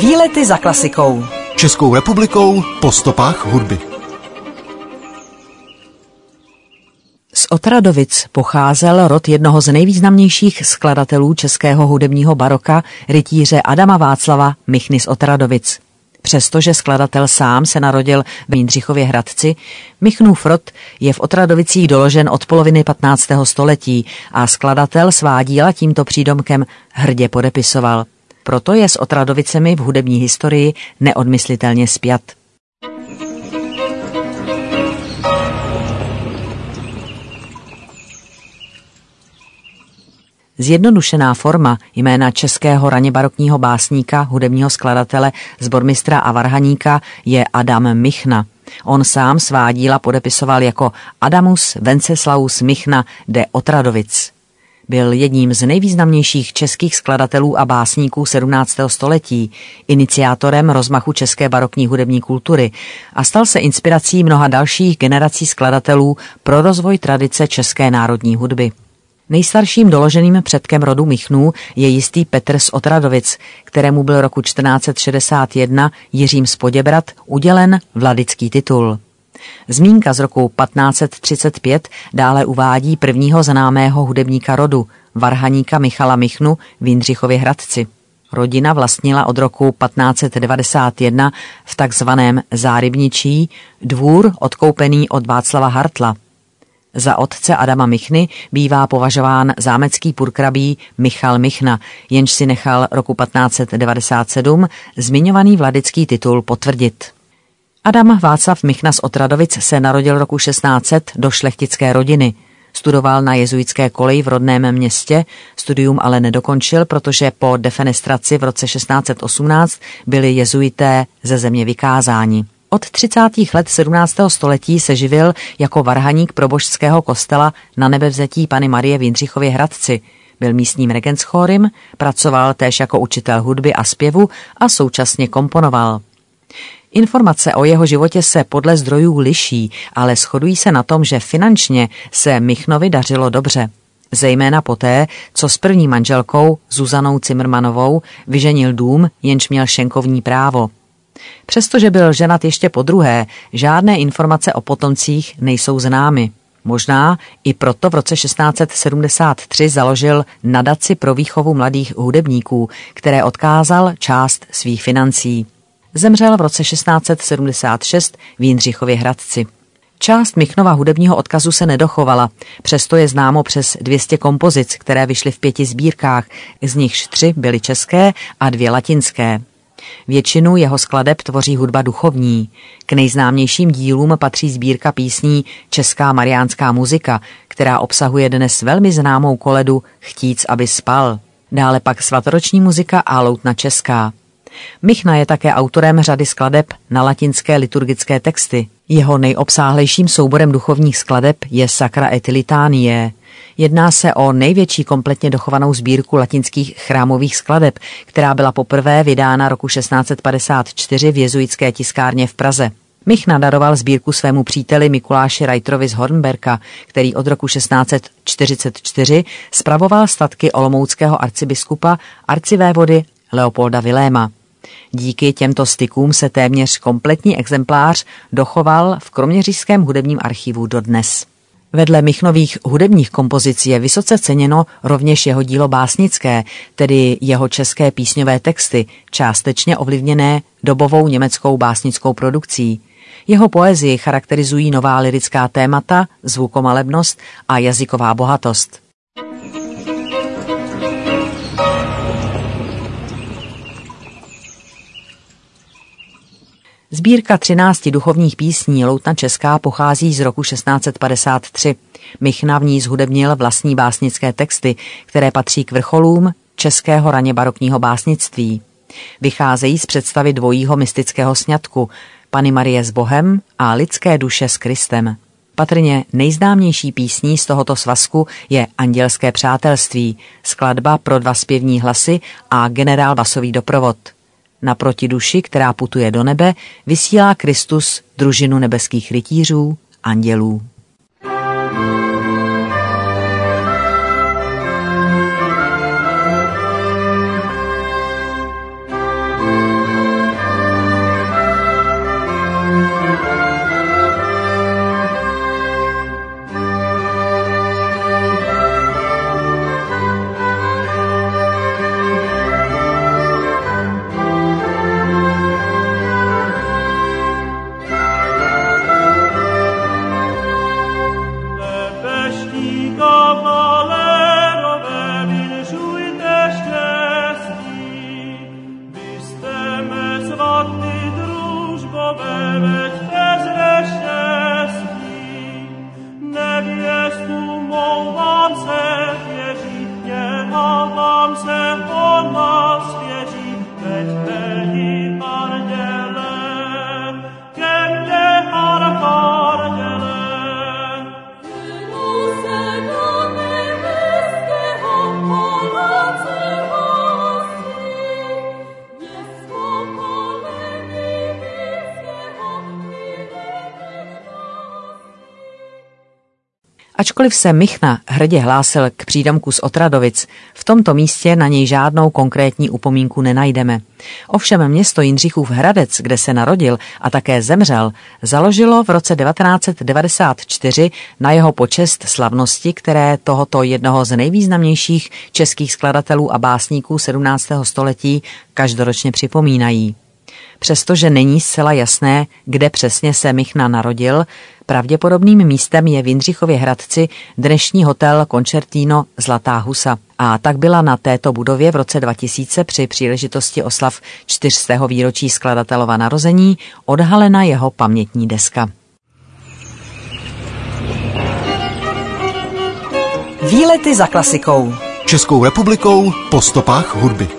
Výlety za klasikou. Českou republikou po stopách hudby. Z Otradovic pocházel rod jednoho z nejvýznamnějších skladatelů českého hudebního baroka, rytíře Adama Václava Michny z Otradovic. Přestože skladatel sám se narodil v Jindřichově Hradci, Michnův rod je v Otradovicích doložen od poloviny 15. století a skladatel svá díla tímto přídomkem hrdě podepisoval. Proto je s Otradovicemi v hudební historii neodmyslitelně spjat. Zjednodušená forma jména českého raně barokního básníka, hudebního skladatele, zbormistra a varhaníka je Adam Michna. On sám svá díla podepisoval jako Adamus Venceslaus Michna de Otradovic. Byl jedním z nejvýznamnějších českých skladatelů a básníků 17. století, iniciátorem rozmachu české barokní hudební kultury a stal se inspirací mnoha dalších generací skladatelů pro rozvoj tradice české národní hudby. Nejstarším doloženým předkem rodu Michnů je jistý Petr z Otradovic, kterému byl roku 1461 Jiřím z Poděbrat udělen vladický titul. Zmínka z roku 1535 dále uvádí prvního známého hudebníka rodu, varhaníka Michala Michnu v Jindřichově Hradci. Rodina vlastnila od roku 1591 v takzvaném Zárybničí dvůr odkoupený od Václava Hartla – za otce Adama Michny bývá považován zámecký purkrabí Michal Michna, jenž si nechal roku 1597 zmiňovaný vladický titul potvrdit. Adam Václav Michna z Otradovic se narodil roku 1600 do šlechtické rodiny. Studoval na jezuitské koleji v rodném městě, studium ale nedokončil, protože po defenestraci v roce 1618 byli jezuité ze země vykázáni. Od 30. let 17. století se živil jako varhaník probožského kostela na nebevzetí Pany Marie v Jindřichově Hradci. Byl místním regentschórem, pracoval též jako učitel hudby a zpěvu a současně komponoval. Informace o jeho životě se podle zdrojů liší, ale shodují se na tom, že finančně se Michnovi dařilo dobře. Zejména poté, co s první manželkou, Zuzanou Cimrmanovou, vyženil dům, jenž měl šenkovní právo – Přestože byl ženat ještě po druhé, žádné informace o potomcích nejsou známy. Možná i proto v roce 1673 založil nadaci pro výchovu mladých hudebníků, které odkázal část svých financí. Zemřel v roce 1676 v Jindřichově Hradci. Část Michnova hudebního odkazu se nedochovala, přesto je známo přes 200 kompozic, které vyšly v pěti sbírkách, z nichž tři byly české a dvě latinské. Většinu jeho skladeb tvoří hudba duchovní. K nejznámějším dílům patří sbírka písní Česká mariánská muzika, která obsahuje dnes velmi známou koledu Chtíc, aby spal. Dále pak svatoroční muzika a loutna česká. Michna je také autorem řady skladeb na latinské liturgické texty. Jeho nejobsáhlejším souborem duchovních skladeb je Sacra et Litanie, Jedná se o největší kompletně dochovanou sbírku latinských chrámových skladeb, která byla poprvé vydána roku 1654 v jezuitské tiskárně v Praze. Mich nadaroval sbírku svému příteli Mikuláši Reiterovi z Hornberka, který od roku 1644 spravoval statky olomouckého arcibiskupa arcivévody Leopolda Viléma. Díky těmto stykům se téměř kompletní exemplář dochoval v Kroměřížském hudebním archivu dodnes. Vedle Michnových hudebních kompozic je vysoce ceněno rovněž jeho dílo básnické, tedy jeho české písňové texty, částečně ovlivněné dobovou německou básnickou produkcí. Jeho poezii charakterizují nová lirická témata, zvukomalebnost a jazyková bohatost. Sbírka 13 duchovních písní Loutna Česká pochází z roku 1653. Michna v ní zhudebnil vlastní básnické texty, které patří k vrcholům českého raně barokního básnictví. Vycházejí z představy dvojího mystického sňatku Pany Marie s Bohem a lidské duše s Kristem. Patrně nejznámější písní z tohoto svazku je Andělské přátelství, skladba pro dva zpěvní hlasy a generál basový doprovod – Naproti duši, která putuje do nebe, vysílá Kristus družinu nebeských rytířů, andělů. mas wiedzi, et Ačkoliv se Michna hrdě hlásil k přídomku z Otradovic, v tomto místě na něj žádnou konkrétní upomínku nenajdeme. Ovšem město Jindřichův Hradec, kde se narodil a také zemřel, založilo v roce 1994 na jeho počest slavnosti, které tohoto jednoho z nejvýznamnějších českých skladatelů a básníků 17. století každoročně připomínají. Přestože není zcela jasné, kde přesně se Michna narodil, pravděpodobným místem je v Jindřichově Hradci dnešní hotel Concertino Zlatá husa. A tak byla na této budově v roce 2000 při příležitosti oslav 400. výročí skladatelova narození odhalena jeho pamětní deska. Výlety za klasikou. Českou republikou po stopách hudby.